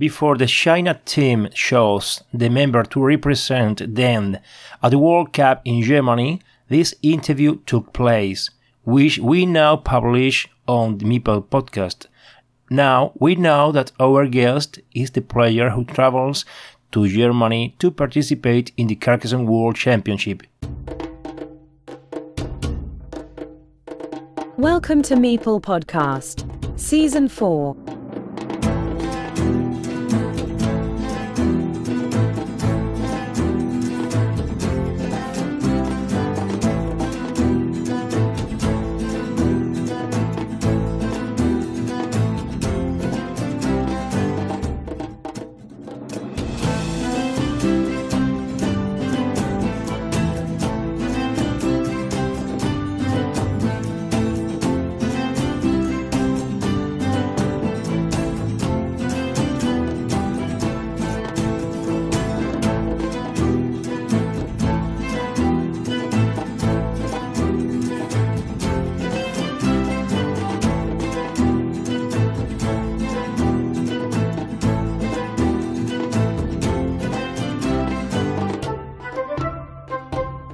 Before the China team chose the member to represent them at the World Cup in Germany, this interview took place, which we now publish on the Meeple podcast. Now we know that our guest is the player who travels to Germany to participate in the Carcassonne World Championship. Welcome to Meeple Podcast, Season 4.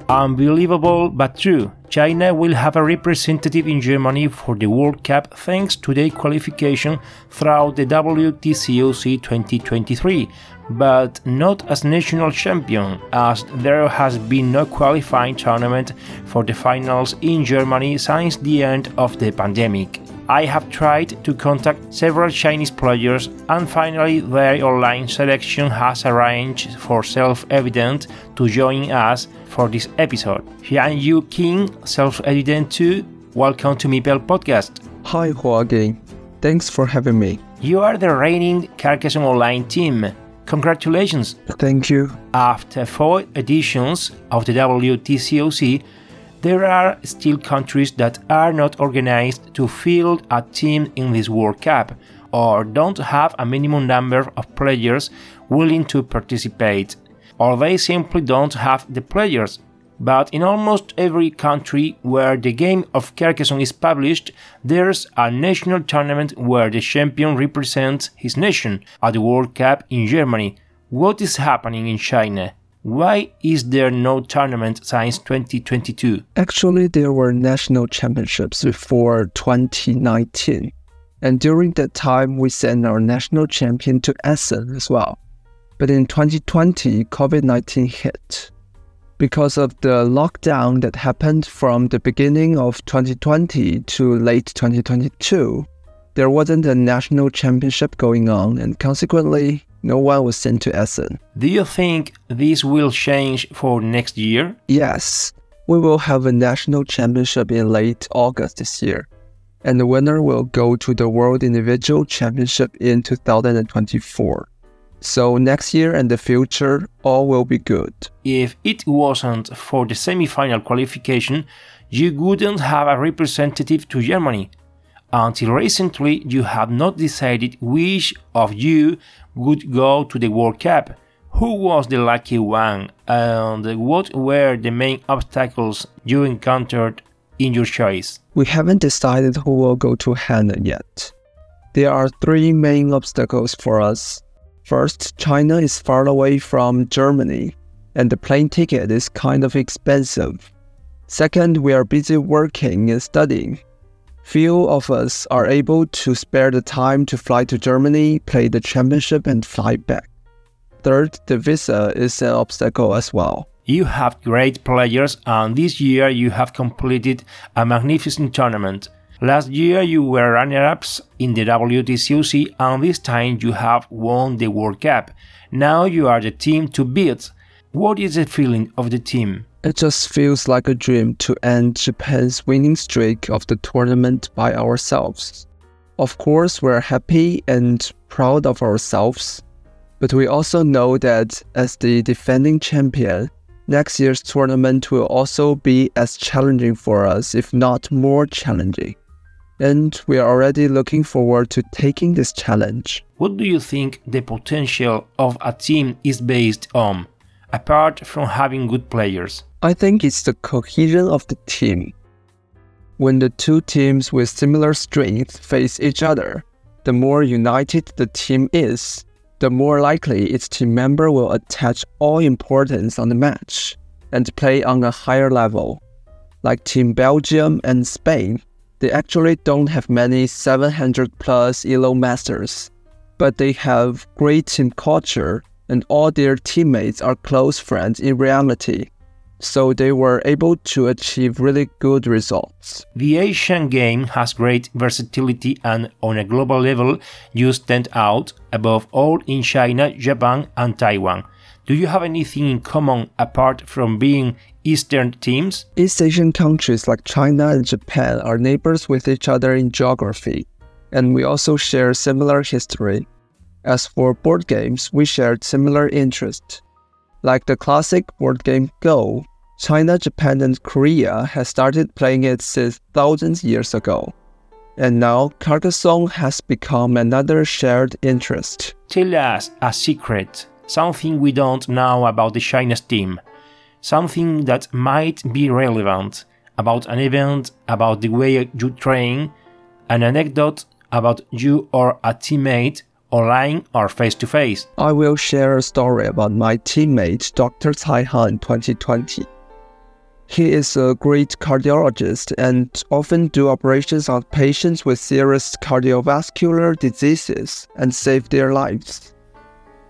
Unbelievable but true. China will have a representative in Germany for the World Cup thanks to their qualification throughout the WTCOC 2023, but not as national champion, as there has been no qualifying tournament for the finals in Germany since the end of the pandemic. I have tried to contact several Chinese players and finally their online selection has arranged for self-evident to join us for this episode. XiangYu Qin, self-evident too. Welcome to Meeple Podcast. Hi Joaquin, thanks for having me. You are the reigning Carcassonne Online team. Congratulations! Thank you. After four editions of the WTCOC, there are still countries that are not organized to field a team in this World Cup or don't have a minimum number of players willing to participate, or they simply don't have the players. But in almost every country where the game of Carcassonne is published, there's a national tournament where the champion represents his nation at the World Cup in Germany. What is happening in China? Why is there no tournament since 2022? Actually, there were national championships before 2019. And during that time, we sent our national champion to Essen as well. But in 2020, COVID 19 hit. Because of the lockdown that happened from the beginning of 2020 to late 2022, there wasn't a national championship going on, and consequently, no one was sent to Essen. Do you think this will change for next year? Yes, we will have a national championship in late August this year, and the winner will go to the World Individual Championship in 2024. So next year and the future, all will be good. If it wasn't for the semi-final qualification, you wouldn't have a representative to Germany. Until recently, you have not decided which of you would go to the World Cup. Who was the lucky one, and what were the main obstacles you encountered in your choice? We haven't decided who will go to Hainan yet. There are three main obstacles for us. First, China is far away from Germany, and the plane ticket is kind of expensive. Second, we are busy working and studying. Few of us are able to spare the time to fly to Germany, play the championship, and fly back. Third, the visa is an obstacle as well. You have great players, and this year you have completed a magnificent tournament. Last year you were runner ups in the WTCOC, and this time you have won the World Cup. Now you are the team to beat. What is the feeling of the team? It just feels like a dream to end Japan's winning streak of the tournament by ourselves. Of course, we're happy and proud of ourselves, but we also know that as the defending champion, next year's tournament will also be as challenging for us, if not more challenging. And we are already looking forward to taking this challenge. What do you think the potential of a team is based on, apart from having good players? I think it's the cohesion of the team. When the two teams with similar strengths face each other, the more united the team is, the more likely its team member will attach all importance on the match and play on a higher level. Like Team Belgium and Spain, they actually don't have many 700 plus ELO masters, but they have great team culture and all their teammates are close friends in reality. So they were able to achieve really good results. The Asian game has great versatility and on a global level you stand out above all in China, Japan and Taiwan. Do you have anything in common apart from being Eastern teams? East Asian countries like China and Japan are neighbors with each other in geography, and we also share similar history. As for board games, we shared similar interests. Like the classic board game Go, China, Japan, and Korea have started playing it since thousands years ago. And now Carcassonne has become another shared interest. Tell us a secret, something we don't know about the Chinese team, something that might be relevant about an event, about the way you train, an anecdote about you or a teammate online or face to face. I will share a story about my teammate Dr. Cai Han 2020. He is a great cardiologist and often do operations on patients with serious cardiovascular diseases and save their lives.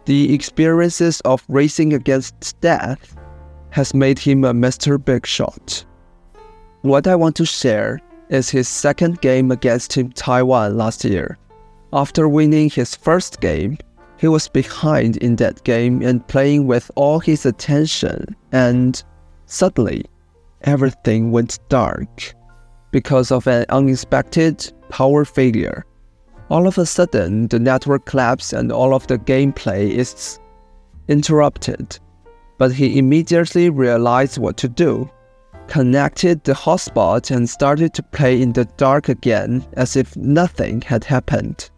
The experiences of racing against death has made him a master Big Shot. What I want to share is his second game against Team Taiwan last year. After winning his first game, he was behind in that game and playing with all his attention, and suddenly, everything went dark because of an unexpected power failure. All of a sudden, the network collapsed and all of the gameplay is interrupted. But he immediately realized what to do, connected the hotspot, and started to play in the dark again as if nothing had happened.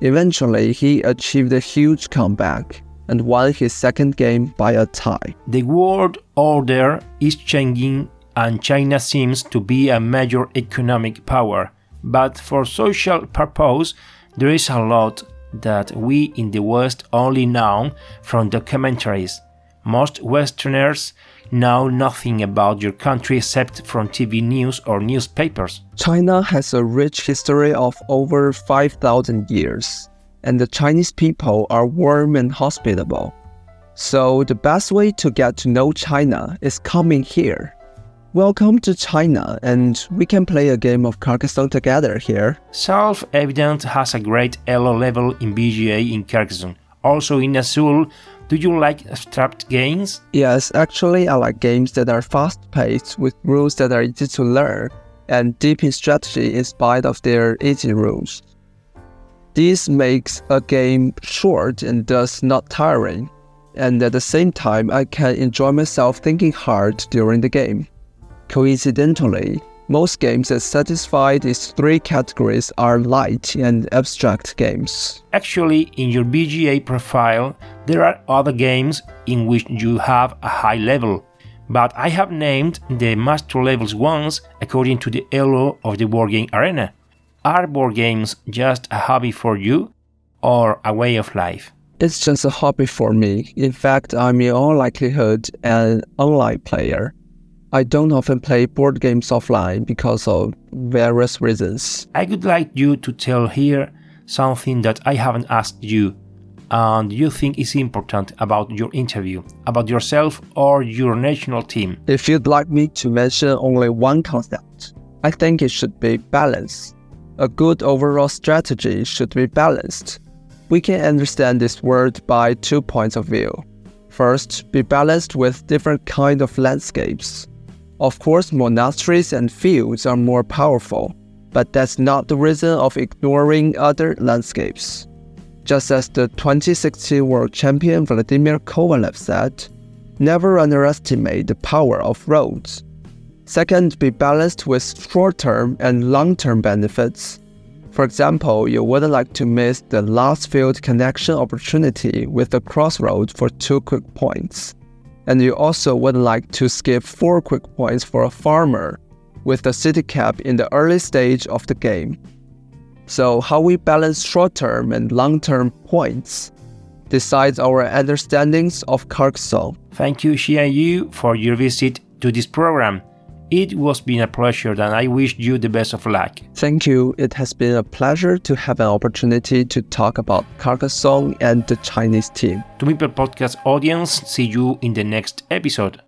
Eventually, he achieved a huge comeback and won his second game by a tie. The world order is changing and China seems to be a major economic power. But for social purpose, there is a lot that we in the West only know from documentaries. Most Westerners know nothing about your country except from TV news or newspapers. China has a rich history of over 5,000 years, and the Chinese people are warm and hospitable. So, the best way to get to know China is coming here. Welcome to China, and we can play a game of Carcassonne together here. Self Evident has a great elo level in BGA in Carcassonne. Also in Azul, do you like abstract games? Yes, actually, I like games that are fast paced with rules that are easy to learn and deep in strategy in spite of their easy rules. This makes a game short and thus not tiring, and at the same time, I can enjoy myself thinking hard during the game. Coincidentally, most games that satisfy these three categories are light and abstract games. Actually, in your BGA profile, there are other games in which you have a high level, but I have named the master levels ones according to the elo of the board game arena. Are board games just a hobby for you or a way of life? It's just a hobby for me. In fact, I'm in all likelihood an online player. I don't often play board games offline because of various reasons. I would like you to tell here something that I haven't asked you and you think is important about your interview, about yourself or your national team. If you'd like me to mention only one concept, I think it should be balance. A good overall strategy should be balanced. We can understand this word by two points of view. First, be balanced with different kind of landscapes. Of course, monasteries and fields are more powerful, but that's not the reason of ignoring other landscapes. Just as the 2016 world champion Vladimir Kovalev said, never underestimate the power of roads. Second, be balanced with short term and long term benefits. For example, you wouldn't like to miss the last field connection opportunity with the crossroad for two quick points and you also would like to skip 4 quick points for a farmer with the city cap in the early stage of the game. So, how we balance short term and long term points decides our understandings of Carcassonne. Thank you, XiangYu, for your visit to this program. It was been a pleasure and I wish you the best of luck. Thank you. It has been a pleasure to have an opportunity to talk about Carcassonne and the Chinese team. To Meeple Podcast audience, see you in the next episode.